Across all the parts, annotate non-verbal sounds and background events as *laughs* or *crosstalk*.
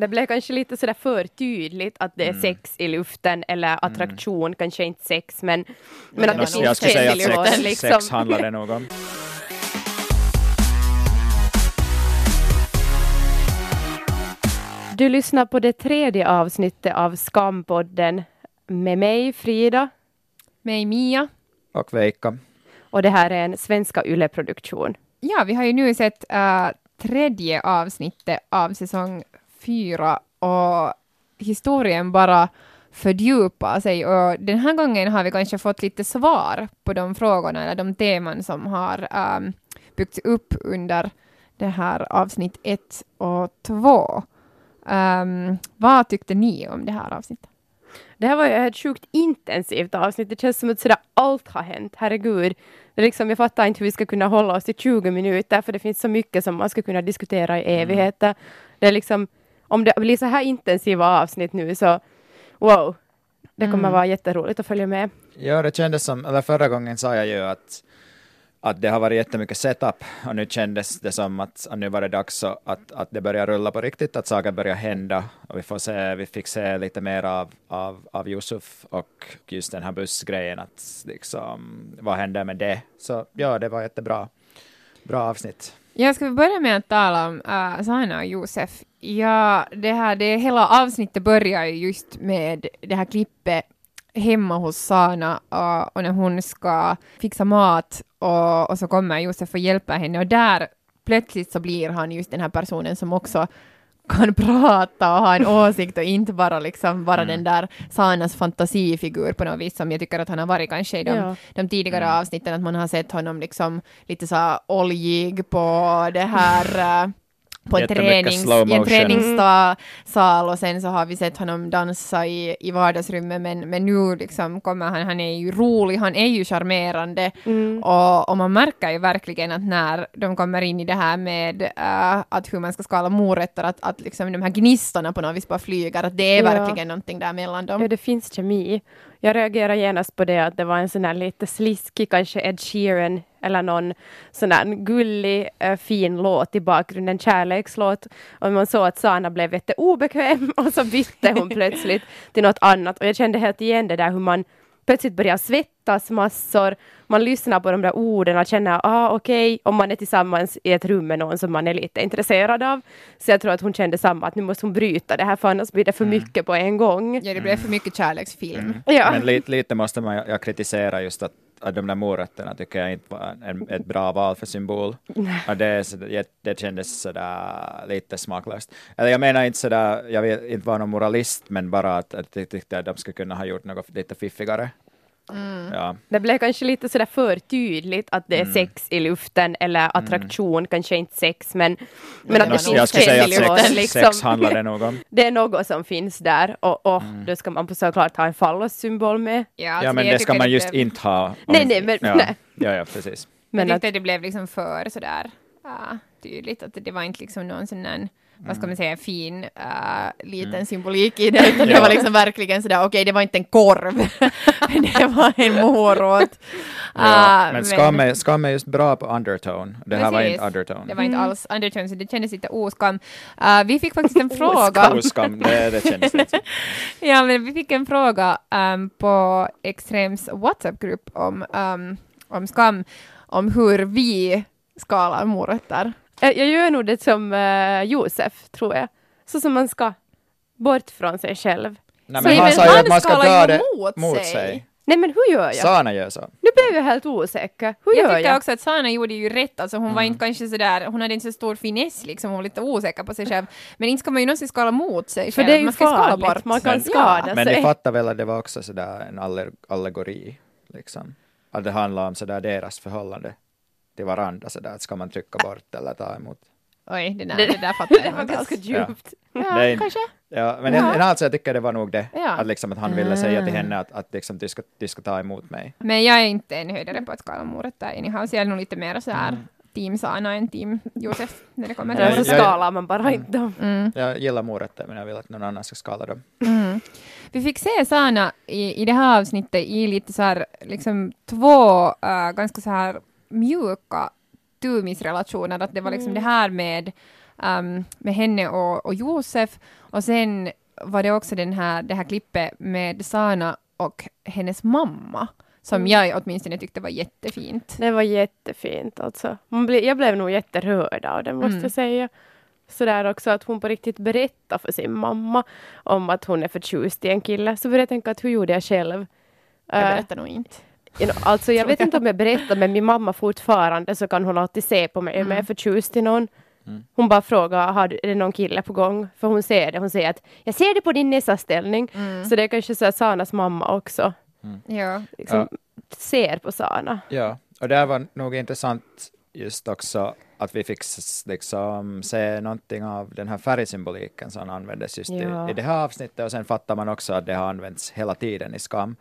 Det blev kanske lite sådär för tydligt att det är Mm. sex i luften eller attraktion, kanske inte sex men, men det att det finns jag skulle säga att sex luften. Liksom. sex handlar det nog om. Du lyssnar på det tredje avsnittet av Skampodden med mig Frida Mig Mia. Och Veikka. och det här är en svenska YLE-produktion. Ja, vi har ju nu sett äh, tredje avsnittet av säsong fyra och historien bara fördjupar sig och den här gången har vi kanske fått lite svar på de frågorna eller de teman som har ähm, byggts upp under det här avsnitt ett och två. Ähm, vad tyckte ni om det här avsnittet? Det här var ju ett sjukt intensivt avsnitt. Det känns som att sådär allt har hänt. Herregud. Det liksom, jag fattar inte hur vi ska kunna hålla oss i 20 minuter för det finns så mycket som man ska kunna diskutera i evigheter. Det är liksom, om det blir så här intensiva avsnitt nu så wow. Det kommer Mm. vara jätteroligt att följa med. Ja, det kändes som, eller förra gången sa jag ju att, att det har varit jättemycket setup och nu kändes det som att, att nu var det dags så att, att det börjar rulla på riktigt, att saker börjar hända och vi, får se, vi fick se lite mer av, av, av Yusuf och just den här bussgrejen, att liksom, vad händer med det? Så ja, det var jättebra. Bra avsnitt. Jag ska börja med att tala om uh, Sana och Josef. Ja, det här, det hela avsnittet börjar ju just med det här klippet hemma hos Sana och, och när hon ska fixa mat och, och så kommer Josef och hjälper henne och där plötsligt så blir han just den här personen som också kan *laughs* prata och ha en *laughs* åsikt och inte bara liksom vara den där Sanas fantasifigur på något vis som jag tycker att han har varit kanske i de, Ja. de tidigare avsnitten, att man har sett honom liksom lite så oljig på det här *laughs* eh, på en, tränings, i en träningssal och sen så har vi sett honom dansa i, i vardagsrummet men, men nu liksom kommer han, han är ju rolig, han är ju charmerande Mm. och, och man märker ju verkligen att när de kommer in i det här med äh, att hur man ska skala morötter, att, att liksom de här gnistorna på något vis bara flyger, att det är Ja. verkligen någonting där mellan dem. Ja, det finns kemi. Jag reagerar genast på det att det var en sån här lite sliskig, kanske Ed Sheeran eller någon sån här gullig, äh, fin låt i bakgrunden, kärlekslåt. Och man såg att Sana blev jätteobekväm *laughs* och så bytte hon *laughs* plötsligt till något annat. Och jag kände helt igen det där hur man plötsligt börjar svettas massor. Man lyssnar på de där orden och känner, ah okej, om man är tillsammans i ett rum med någon som man är lite intresserad av. Så jag tror att hon kände samma, att nu måste hon bryta det här för annars blir det för mycket på en gång. Ja, det blev för mycket kärleksfilm. Ja. Men lite, lite måste man jag kritisera just att, att de där morötterna tycker jag inte var en, ett bra val för symbol. Och det, är så, det, det kändes sådär lite smaklöst. Eller jag menar inte sådär, jag vill inte vara någon moralist, men bara att, att jag tyckte att de skulle kunna ha gjort något lite fiffigare. Ja. Det blev kanske lite sådär för tydligt att det är Mm. sex i luften eller attraktion, kanske inte sex men, men att det nog jag finns skulle säga sex att i luften. sex, Liksom. sex handlar det nog om. *laughs* Det är något som finns där och, och Mm. då ska man såklart ha en fallossymbol med. Ja, alltså Ja, men jag det ska man just blev- inte ha. om- Nej, nej, men- ja. nej. Ja, ja, precis. Men jag att, det blev liksom för sådär uh, tydligt, att det var inte liksom någon sån där, vad ska man säga, fin uh, liten symbolik i det, utan *laughs* det Ja. var liksom verkligen sådär, okej, det var inte en korv, *laughs* det var en morot. Ja, Uh, men skam är, skam är just bra på undertone. Det här var Precis. inte undertone. Det var inte alls undertone, så det kändes lite oskam. Uh, vi fick faktiskt en *laughs* fråga. Oskam, det, det kändes lite. Ja, men vi fick en fråga um, på Extrems WhatsApp-grupp om, um, om skam, om hur vi skalar morötter. Jag, jag gör nog det som uh, Josef, tror jag. Så som man ska. Bort från sig själv. Nej, Så men han men sa ju han att man ska ju det mot mot sig. sig. Nej men hur gör jag? Sana gör så. Nu blev jag helt osäker. Hur Jag gör tycker jag? också att Sana gjorde ju rätt, alltså hon var inte kanske sådär, hon hade inte så stor finess liksom, hon var lite osäker på sig själv. Men inte ska man ju någonsin skala mot sig För själv, det är ju man ska skala farligt, bort. man kan Men- skada Men sig. ni fattar väl att det var också sådär en allegori, liksom. Att det handlar om sådär deras förhållande till varandra, sådär att ska man trycka bort eller ta emot. Oj, det där, Det- det där fattar jag *laughs* det var ganska Ja. djupt. Ja, är- kanske. Ja, men Ja. en, en alltså jag tycker det var nog det, Ja. att, liksom, att han ville säga till henne att, att liksom, du, ska, du ska ta emot mig. Men jag är inte en höjdare på att skala morötter anyhow, så jag är nog lite mer så här team Sana än team Josef när det kommer till Ja, så skalar man bara inte dem. Mm. Jag gillar morötter men jag vill att någon annan ska skala dem. Mm. Vi fick se Sana i, i det här avsnittet i lite så här, liksom två äh, ganska så här mjuka tumisrelationer, att det var liksom det här med um, med henne och, och Josef. Och sen var det också den här, det här klippet med Sana och hennes mamma som Mm. jag åtminstone tyckte var jättefint. Det var jättefint alltså. Man ble, jag blev nog jätterörd av det måste Mm. jag säga. Sådär också att hon på riktigt berättar för sin mamma om att hon är förtjust i en kille. Så började jag tänka att hur gjorde jag själv? Jag Eh, berättar nog inte. Alltså jag vet inte om jag berättar men min mamma fortfarande så kan hon alltid se på mig om jag är Mm. förtjust i någon. Mm. Hon bara frågar, har du, är det någon kille på gång? För hon ser det, hon säger att jag ser det på din näsaställning. Mm. Så det är kanske så Sanas mamma också Ja. liksom, ser på Sana. Ja, och det var nog intressant just också att vi fick liksom se någonting av den här färgsymboliken som användes just Ja. i, i det här avsnittet och sen fattar man också att det har använts hela tiden i Skam.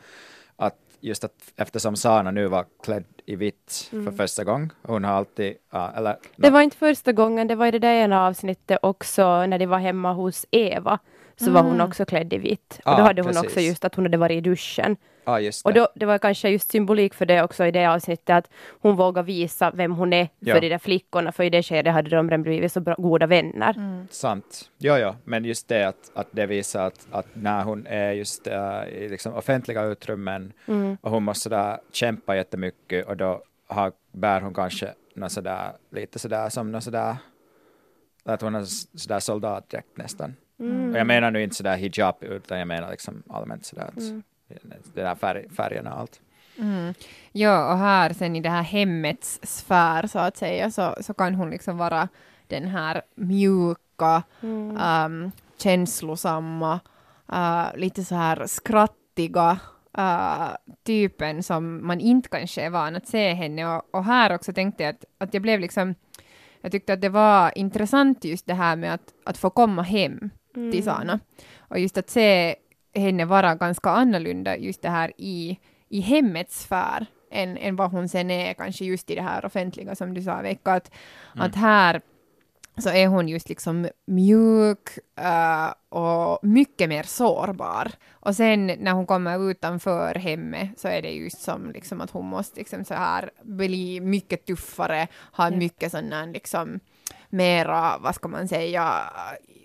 Att just att eftersom Sana nu var klädd i vitt för första gången, hon har alltid, ja, eller Det var inte första gången, det var i det där ena avsnittet också när de var hemma hos Eva. Så var hon Mm. också klädd i vitt. Och Ah, då hade hon precis. också just att hon hade varit i duschen. Ja, just Och det. då, det var kanske just symbolik för det också i det avsnittet att hon vågar visa vem hon är Ja. för de där flickorna. För i det skedet hade de redan blivit så bra, goda vänner. Mm. Sant. Jo, jo, men just det att, att det visar att, att när hon är just äh, i liksom offentliga utrymmen Mm. och hon måste sådär kämpa jättemycket och då har, bär hon kanske något sådär, lite sådär som något sådär, att hon har sådär soldatdräkt nästan. Mm. Och jag menar nu inte sådär hijab utan jag menar liksom allmänt sådär att Mm. Det där färg, färgerna och allt. Mm. Ja, och här sen i det här hemmets sfär så att säga så, så kan hon liksom vara den här mjuka, Mm. um, känslosamma, uh, lite så här skrattiga uh, typen som man inte kanske är van att se henne. Och, och här också tänkte jag att, att jag blev liksom, jag tyckte att det var intressant just det här med att, att få komma hem Mm. till Sana. Och just att se henne vara ganska annorlunda just det här i, i hemmets sfär än, än vad hon sen är kanske just i det här offentliga som du sa Vecka. Att, att här så är hon just liksom mjuk eh, och mycket mer sårbar. Och sen när hon kommer utanför hemmet så är det just som liksom att hon måste liksom så här bli mycket tuffare, ha mycket sån här liksom mera, vad ska man säga,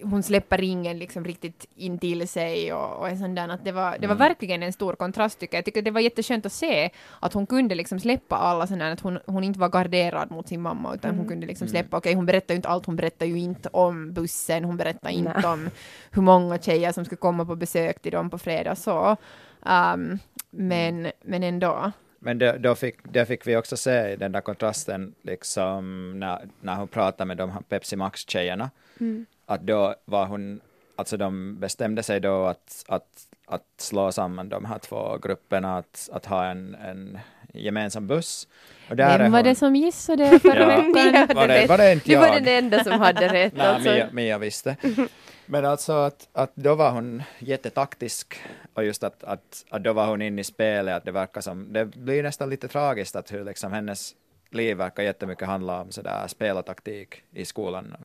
hon släpper ringen liksom riktigt in till sig och, och är sån där att det var, det var Mm. verkligen en stor kontrast tycker jag. Jag tycker det var jätteskönt att se att hon kunde liksom släppa alla sådana att hon, hon inte var garderad mot sin mamma utan hon Mm. kunde liksom Mm. släppa, okej hon berättar ju inte allt, hon berättar ju inte om bussen, hon berättar inte Nej. om hur många tjejer som skulle komma på besök till dem på fredag så. Um, men, men ändå. Men det, då fick, det fick vi också se i den där kontrasten, liksom när, när hon pratade med de här Pepsi Max-tjejerna, Mm. att då var hon, alltså de bestämde sig då att, att, att slå samman de här två grupperna, att, att ha en, en gemensam buss. Och där är Vem var hon, det som gissade förra Ja. veckan? Var det- var det inte Du var jag? den enda som hade rätt. Nej, alltså. Mia, Mia visste. *laughs* Men alltså att, att då var hon jättetaktisk och just att, att, att då var hon inne i spelet, att det verkar som, det blir nästan lite tragiskt att hur liksom hennes liv verkar jättemycket handla om sådär spel och taktik i skolan.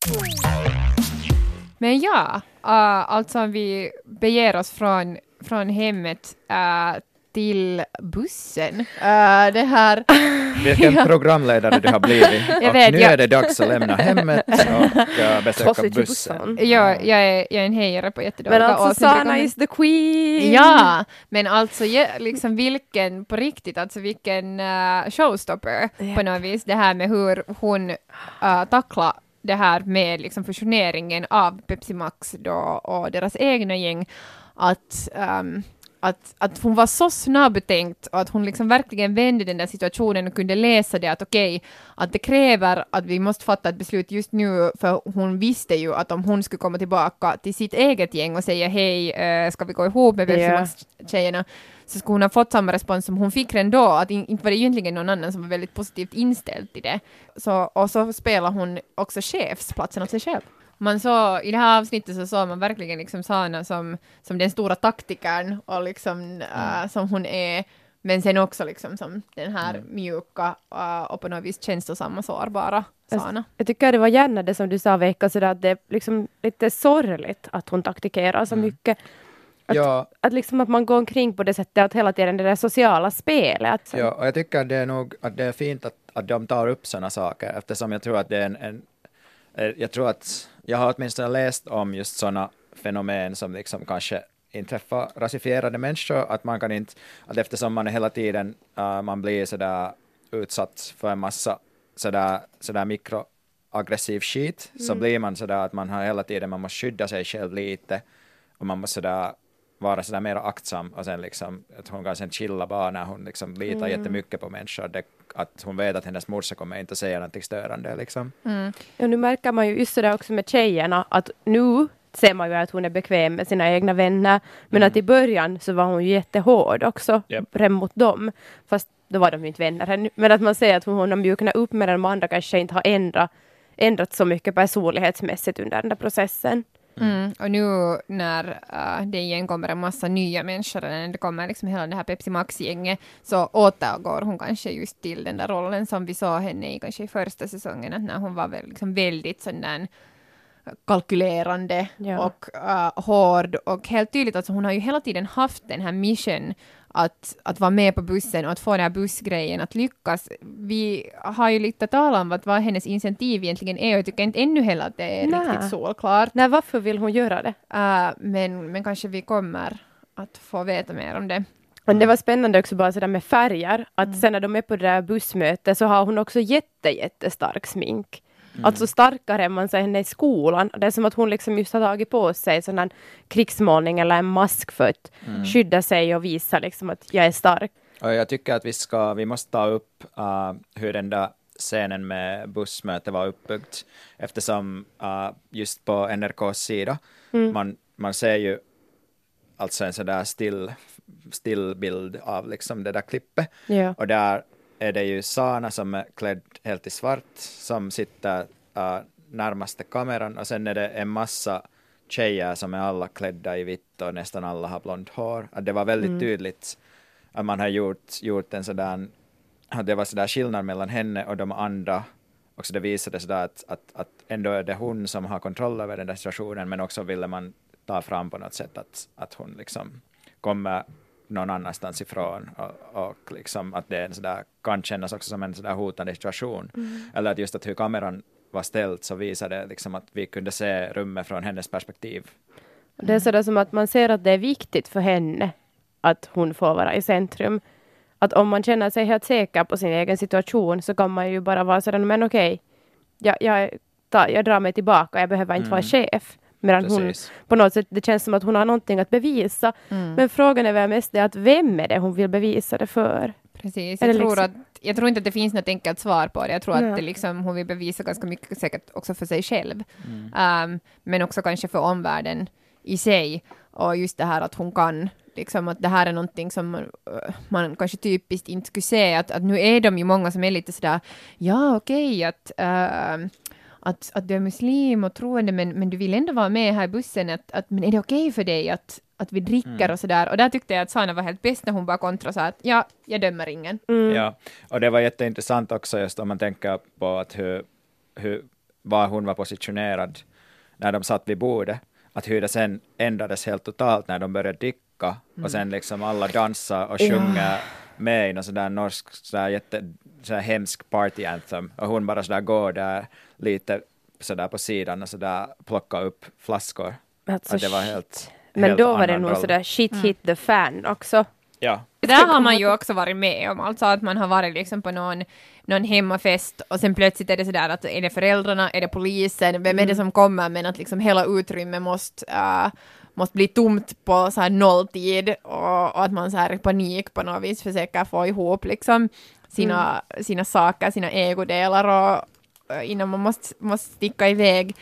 Men ja, uh, alltså om vi beger oss från, från hemmet uh, till bussen. Uh, det här... *laughs* Vilken Ja. programledare du har blivit. *laughs* Jag vet, nu jag- är det dags att lämna hemmet och *laughs* besöka bussen. bussen. Jag, jag, är, jag är en hejare på jättedåliga Men alltså Sana is the queen! Ja, men alltså ja, liksom vilken, på riktigt, alltså vilken uh, showstopper Japp. på något vis. Det här med hur hon uh, tacklar det här med liksom fusioneringen av Pepsi Max då och deras egna gäng. Att, ehm, att, att hon var så snabbtänkt och att hon liksom verkligen vände den där situationen och kunde läsa det att okej, att det kräver att vi måste fatta ett beslut just nu för hon visste ju att om hon skulle komma tillbaka till sitt eget gäng och säga hej, eh, ska vi gå ihop med Pepsi Ja. Max-tjejerna så skulle hon ha fått samma respons som hon fick redan då, att in, inte var det egentligen någon annan som var väldigt positivt inställd till det. Så, och så spelar hon också chefsplatsen åt sig själv. Man så, I det här avsnittet så såg man verkligen liksom Sana som, som den stora taktikern och liksom äh, som hon är, men sen också liksom som den här Mm. mjuka äh, och på något vis känslosamma, sårbara Sana. Jag tycker det var gärna det som du sa Vecka, sådär att det är liksom lite sorgligt att hon taktikerar så Mm. mycket. Att, Ja, att liksom att man går omkring på det sättet att hela tiden det där sociala spelet. Att, Ja, och jag tycker det är nog att det är fint att, att de tar upp sådana saker eftersom jag tror att det är en, en jag tror att jag har åtminstone läst om just sådana fenomen som liksom kanske inträffar rasifierade människor, att man kan inte, att eftersom man hela tiden, uh, man blir sådär utsatt för en massa sådär, sådär mikroaggressiv skit, mm. så blir man sådär att man har hela tiden, man måste skydda sig själv lite, och man måste sådär vara sådär mer aktsam och sen liksom att hon kan sen chilla bara när hon liksom litar mm. jättemycket på människor. Det, att hon vet att hennes morsa kommer inte säga någonting störande liksom. Mm. Ja, nu märker man ju just sådär också med tjejerna att nu ser man ju att hon är bekväm med sina egna vänner. Men mm. att i början så var hon ju jättehård också yep. mot dem. Fast då var de ju inte vänner. Men att man ser att hon har mjuknat upp medan de andra kanske inte har ändrat, ändrat så mycket personlighetsmässigt under den där processen. Mm. Och nu när uh, det igen kommer en massa nya människor, när det kommer liksom hela det här Pepsi Max-gänget, så återgår hon kanske just till den där rollen som vi såg henne i kanske i första säsongen, när hon var väl liksom väldigt sån där kalkylerande ja. och uh, hård och helt tydligt, alltså hon har ju hela tiden haft den här mission att, att vara med på bussen och att få den här bussgrejen att lyckas. Vi har ju lite talat om vad, vad hennes initiativ egentligen är och jag tycker inte ännu heller att det är Nä. riktigt solklart. Nej, varför vill hon göra det? Uh, men, men kanske vi kommer att få veta mer om det. Men det var spännande också bara sådär med färger, att mm. sen när de är på det där bussmötet så har hon också jätte, jättestark smink. Mm. Alltså starkare än man ser henne i skolan. Det är som att hon liksom just har tagit på sig sån här krigsmålning eller en mask för att mm. skydda sig och visa liksom att jag är stark. Och jag tycker att vi ska, vi måste ta upp uh, hur den där scenen med bussmöte var uppbyggd. Eftersom uh, just på NRKs sida, mm. man, man ser ju alltså en sådär still, stillbild av liksom det där klippet. Ja. Och där är det ju Sana som är klädd helt i svart som sitter uh, närmaste kameran och sen är det en massa tjejer som är alla klädda i vitt och nästan alla har blont hår. Att det var väldigt mm. tydligt att man har gjort, gjort en sådan, att det var sådär skillnad mellan henne och de andra. Också det visade sådär att, att, att ändå är det hon som har kontroll över den där situationen men också ville man ta fram på något sätt att, att hon liksom kommer någon annanstans ifrån och, och liksom att det sådär, kan kännas också som en sådär hotande situation. Mm. Eller att just att hur kameran var ställd så visade liksom att vi kunde se rummet från hennes perspektiv. Det är sådär som att man ser att det är viktigt för henne att hon får vara i centrum. Att om man känner sig helt säker på sin egen situation så kan man ju bara vara sådär, men okej, okay, jag, jag, jag drar mig tillbaka, jag behöver inte mm. vara chef. Medan hon på något sätt, det känns som att hon har någonting att bevisa. Mm. Men frågan är väl mest det att vem är det hon vill bevisa det för? Precis, jag tror, liksom... att, jag tror inte att det finns något enkelt svar på det. Jag tror ja. att det liksom, hon vill bevisa ganska mycket säkert också för sig själv. Mm. Um, men också kanske för omvärlden i sig. Och just det här att hon kan liksom att det här är någonting som man, uh, man kanske typiskt inte skulle se, att, att nu är de ju många som är lite sådär, ja okej, okay, att uh, att, att du är muslim och troende men, men du vill ändå vara med här i bussen, att, att men är det okej okay för dig att, att vi dricker mm. och sådär. Och där tyckte jag att Sana var helt bäst när hon bara kontra och sa att ja, jag dömer ingen. Mm. Ja, och det var jätteintressant också just om man tänker på att hur, hur, var hon var positionerad när de satt vid bordet, att hur det sen ändrades helt totalt när de började dricka mm. och sen liksom alla dansar och sjunger ja. Med i någon sån norsk sådär jätte sådär hemsk party anthem och hon bara sådär går där lite sådär på sidan och sådär plocka upp flaskor. Alltså, det var helt, men helt då var det nog sådär shit mm. hit the fan också. Ja. Där har man ju också varit med om, alltså att man har varit liksom på någon, någon hemmafest och sen plötsligt är det sådär att är det föräldrarna, är det polisen, vem är det mm. som kommer men att liksom hela utrymmet måste uh, måste bli tomt på så här nolltid och, och att man så här panik på något vis försöker få ihop liksom sina, mm. sina saker, sina ägodelar och, innan man måste, måste sticka iväg.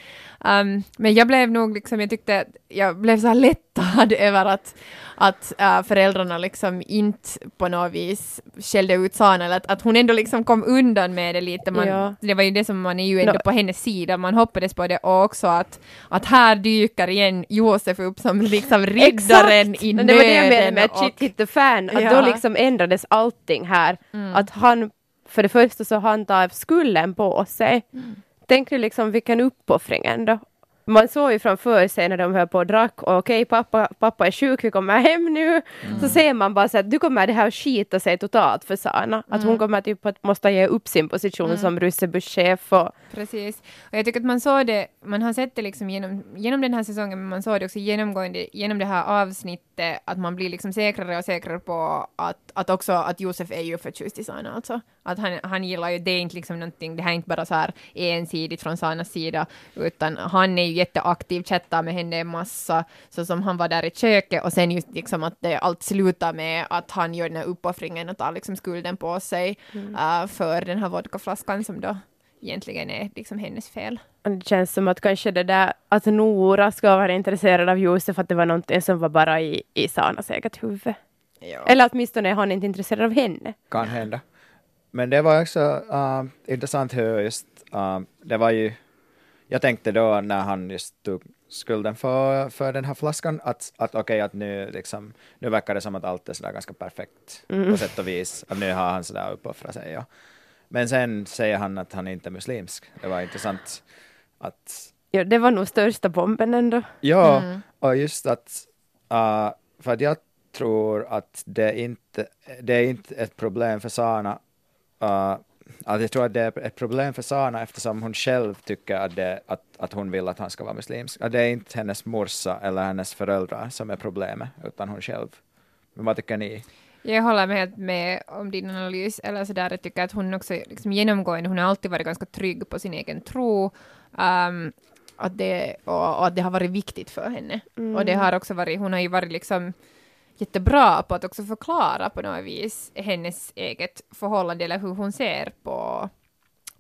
Um, men jag blev nog liksom, jag tyckte, jag blev så här lättad *laughs* över att, att uh, föräldrarna liksom inte på något vis skällde ut Sana, eller att, att hon ändå liksom kom undan med det lite. Man, ja. Det var ju det som man är ju ändå no. på hennes sida, man hoppades på det och också att, att här dyker igen Josef upp som *laughs* liksom riddaren i nöden. Det var det jag menade med och, Shit hit the fan, att ja. då liksom ändrades allting här. Mm. Att han för det första så har han tagit skulden på sig. Mm. Tänk dig liksom vilken uppoffring ändå. Man såg ju framför sig när de höll på och drack och okej pappa, pappa är sjuk, vi kommer hem nu. Så ser man bara så att du kommer det här att skita sig totalt för Sana. Att hon kommer typ att måste ge upp sin position som Russebuschef och Precis. Och jag tycker att man såg det, man har sett det liksom genom, genom den här säsongen, men man såg det också genomgående genom det här avsnittet, att man blir liksom säkrare och säkrare på att, att också att Josef är ju förtjust i Sana alltså. Att han, han gillar ju, det är inte liksom någonting, det här är inte bara så här ensidigt från Sanas sida, utan han är ju jätteaktiv, chattar med henne en massa, så som han var där i köket och sen just liksom att det allt slutar med att han gör den här uppoffringen och tar liksom skulden på sig äh, för den här vodkaflaskan som då egentligen är liksom hennes fel. och det känns som att kanske det där att Nora ska vara intresserad av Josef, att det var någonting som var bara i, i Sanas eget huvud. Ja. Eller åtminstone är han inte intresserad av henne. Kan hända. Men det var också uh, intressant hur just, uh, det var ju, jag tänkte då när han just tog skulden för, för den här flaskan, att, att okej, att nu liksom, nu verkar det som att allt är sådär ganska perfekt på sätt och vis, att nu har han sådär uppoffrat sig. Och, men sen säger han att han inte är muslimsk. Det var intressant att Ja, det var nog största bomben ändå. Ja, Mm. och just att, uh, för att jag tror att det inte, det är inte ett problem för Sana, uh, att jag tror att det är ett problem för Sana eftersom hon själv tycker att, det, att, att hon vill att han ska vara muslimsk. Att det är inte hennes morsa eller hennes föräldrar som är problemet, utan hon själv. Men vad tycker ni? Jag håller med, med om din analys, eller sådär, jag tycker att hon också liksom genomgående, hon har alltid varit ganska trygg på sin egen tro, um, att det, och, och att det har varit viktigt för henne. Och det har också varit, hon har ju varit liksom jättebra på att också förklara på något vis hennes eget förhållande eller hur hon ser på,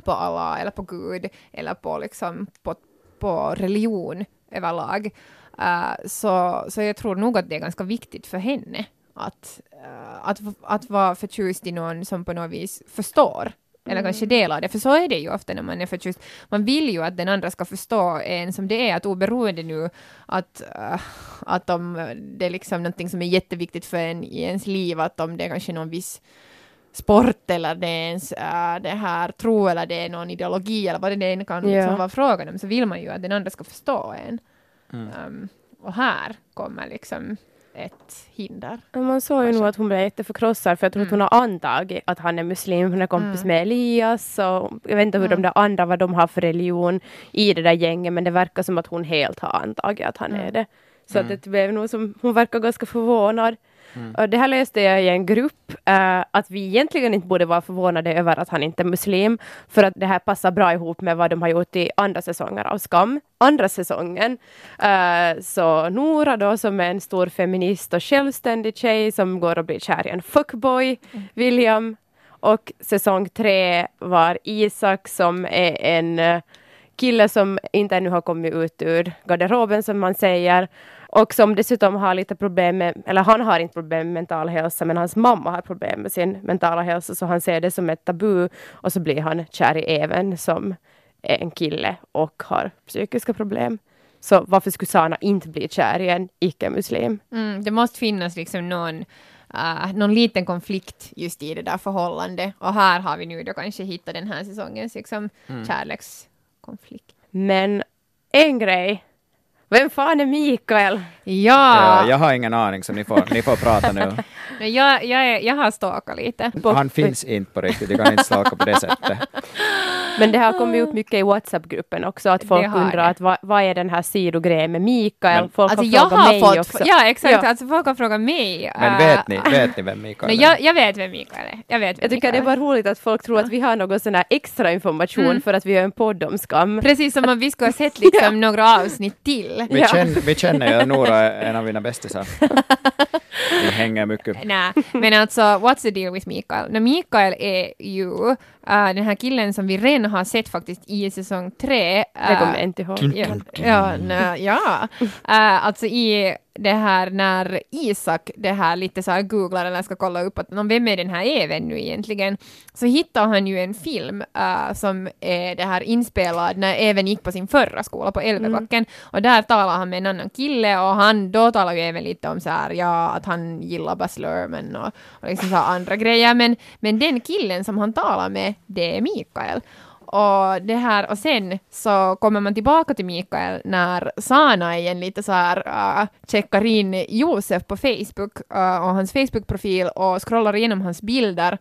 på Allah eller på Gud eller på, liksom, på, på religion överlag. Uh, så, så jag tror nog att det är ganska viktigt för henne att, uh, att, att vara förtjust i någon som på något vis förstår eller kanske delar det, för så är det ju ofta när man är förtjust. Man vill ju att den andra ska förstå en som det är, att oberoende nu att, uh, att om det är liksom någonting som är jätteviktigt för en i ens liv, att om det är kanske någon viss sport eller det är ens äh, det här tro eller det är någon ideologi eller vad det än kan Ja. liksom vara frågan om så vill man ju att den andra ska förstå en. Mm. Um, och här kommer liksom ett hinder. Man såg ju nog att hon blev jätteförkrossad för jag tror att hon har antagit att han är muslim. Hon är kompis med Elias och jag vet inte hur de där andra, vad de har för religion i det där gänget men det verkar som att hon helt har antagit att han är det. Så att det blev nog som, hon verkar ganska förvånad. Och det här läste jag i en grupp, uh, att vi egentligen inte borde vara förvånade över att han inte är muslim, för att det här passar bra ihop med vad de har gjort i andra säsonger av Skam. Andra säsongen, Uh, så Nora då som är en stor feminist och självständig tjej som går och blir kär i en fuckboy, William. Och säsong tre var Isak som är en eh, kille som inte ännu har kommit ut ur garderoben som man säger. Och som dessutom har lite problem med, eller han har inte problem med mental hälsa, men hans mamma har problem med sin mentala hälsa, så han ser det som ett tabu. Och så blir han kär i Even som är en kille och har psykiska problem. Så varför skulle Sana inte bli kär i en icke-muslim? Mm, det måste finnas liksom någon, uh, någon liten konflikt just i det där förhållandet. Och här har vi nu då kanske hittat den här säsongens liksom, kärlekskonflikt. Men en grej. Vem fan är Mikael? Ja, Ja, jag har ingen aning, så ni får, ni får prata nu. *laughs* men jag, jag, är- jag har stalkat lite. Han finns inte på riktigt, jag kan inte slaka på det sättet. Men det har kommit upp mycket i WhatsApp-gruppen också, att folk undrar det. att vad, vad är den här sidogrejen med Mikael? Men- folk Alltså har jag frågat har mig fått, också. ja exakt, Ja. alltså folk har frågat mig. Men äh, vet ni, vet ni vem Mikael *laughs* Nej, är? jag, jag vet vem Mikael är. Jag vet vem Jag tycker det är bara roligt att folk tror att vi har någon sån här extra information Mm. för att vi gör en podd om skam. Precis som om vi skulle ha sett *laughs* liksom några avsnitt till. Vi, Ja. känner, vi känner ju Nora är en av mina bästisar. *laughs* Vi hänger mycket. Nej, men alltså what's the deal with Mikael? No, Mikael är ju uh, den här killen som vi redan har sett faktiskt i säsong tre. Det uh, kommer jag inte ihåg. Ja, ja, nej, ja. Uh, alltså i det här när Isak det här lite så här googlar eller ska kolla upp att "Nå, vem är den här Even nu egentligen? Så hittar han ju en film uh, som är det här inspelad när Even gick på sin förra skola på Älvbacken och där talar han med en annan kille och han då talar ju även lite om så här ja att han gillar Baz Luhrmann och, och liksom så andra grejer. Men, men den killen som han talar med det är Mikael och det här, och sen så kommer man tillbaka till Mikael när Sana igen lite så här uh, checkar in Josef på Facebook uh, och hans Facebook-profil och scrollar igenom hans bilder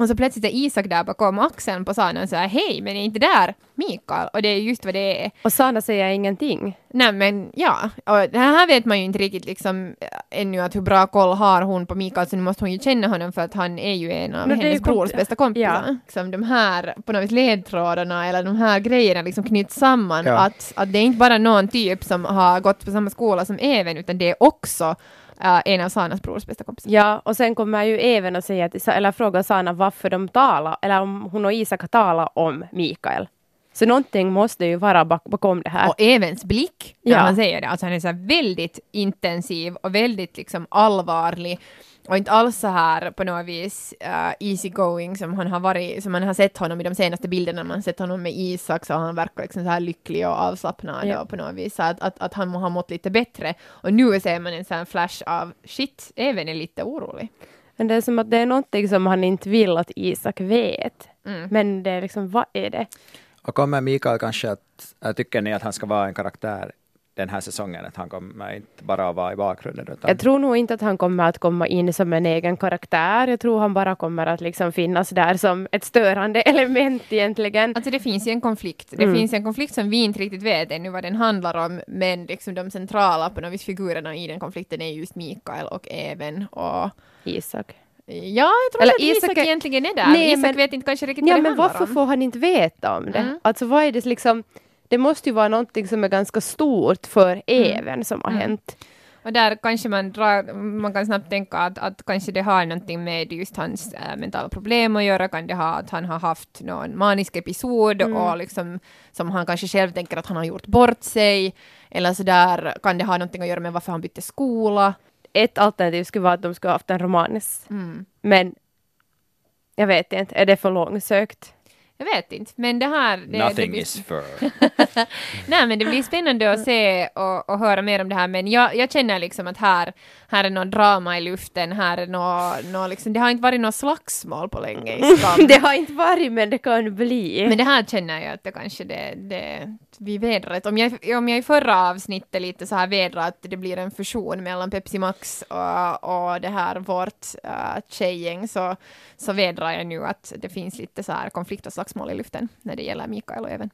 och så plötsligt är Isak där bakom axeln på Sana och säger hej, men är inte där Mikael? Och det är just vad det är. Och Sana säger ingenting. Nej men ja, och det här vet man ju inte riktigt liksom ännu att hur bra koll har hon på Mikael så nu måste hon ju känna honom för att han är ju en av No, hennes brors bästa kompisar. Ja. Liksom de här på något vis ledtrådarna eller de här grejerna liksom knyts samman Ja. att, att det är inte bara någon typ som har gått på samma skola som Even utan det är också äh, en av Sanas brors bästa kompisar. Ja, och sen kommer ju även att säga till, eller fråga Sana varför de talar, eller om hon och Isak har talat om Mikael. Så någonting måste ju vara bak bakom det här. Och Evens blick när Ja. han säger det, alltså han är så här väldigt intensiv och väldigt liksom allvarlig och inte alls så här på något vis uh, easy going som han har varit, som man har sett honom i de senaste bilderna, man har sett honom med Isak så han verkar liksom så här lycklig och avslappnad Ja. och på något vis så att, att, att han må ha mått lite bättre. Och nu ser man en sån flash av shit, Even är lite orolig. Men det är som att det är någonting som han inte vill att Isak vet. Mm. Men det är liksom, vad är det? Och kommer Mikael kanske att, äh, tycker ni att han ska vara en karaktär den här säsongen, att han kommer inte bara att vara i bakgrunden? Utan, Jag tror nog inte att han kommer att komma in som en egen karaktär. Jag tror han bara kommer att liksom finnas där som ett störande *laughs* element egentligen. Alltså det finns ju en konflikt. Det Mm. finns en konflikt som vi inte riktigt vet ännu vad den handlar om, men liksom de centrala på något vis figurerna i den konflikten är just Mikael och Even och Isak. ja, jag tror Eller att Isak, Isak är- egentligen är där. Nej, Isak men- vet inte kanske riktigt Ja, vad det men handlar varför om. får han inte veta om det? Mm. Alltså vad är det liksom? Det måste ju vara någonting som är ganska stort för Mm. Even som har hänt. Och där kanske man drar, man kan snabbt tänka att, att kanske det har någonting med just hans äh, mentala problem att göra, kan det ha att han har haft någon manisk episod Mm. och liksom som han kanske själv tänker att han har gjort bort sig, eller så där kan det ha någonting att göra med varför han bytte skola. Ett alternativ skulle vara att de skulle ha haft en romans. Mm. Men jag vet inte, är det för långsökt? Jag vet inte, men det här... Det, Nothing det is fair. *laughs* *laughs* Nej, men det blir spännande att se och, och höra mer om det här, men jag, jag känner liksom att här, här är någon drama i luften, här är nå nå liksom, det har inte varit något slagsmål på länge i *laughs* det har inte varit, men det kan bli. Men det här känner jag att det kanske det, det vi vädrar att om jag, om jag i förra avsnittet lite så här vädrar att det blir en fusion mellan Pepsi Max och, och det här vårt uh, tjejgäng så, så vädrar jag nu att det finns lite så här konflikt och slagsmål i luften när det gäller Mikael och Even.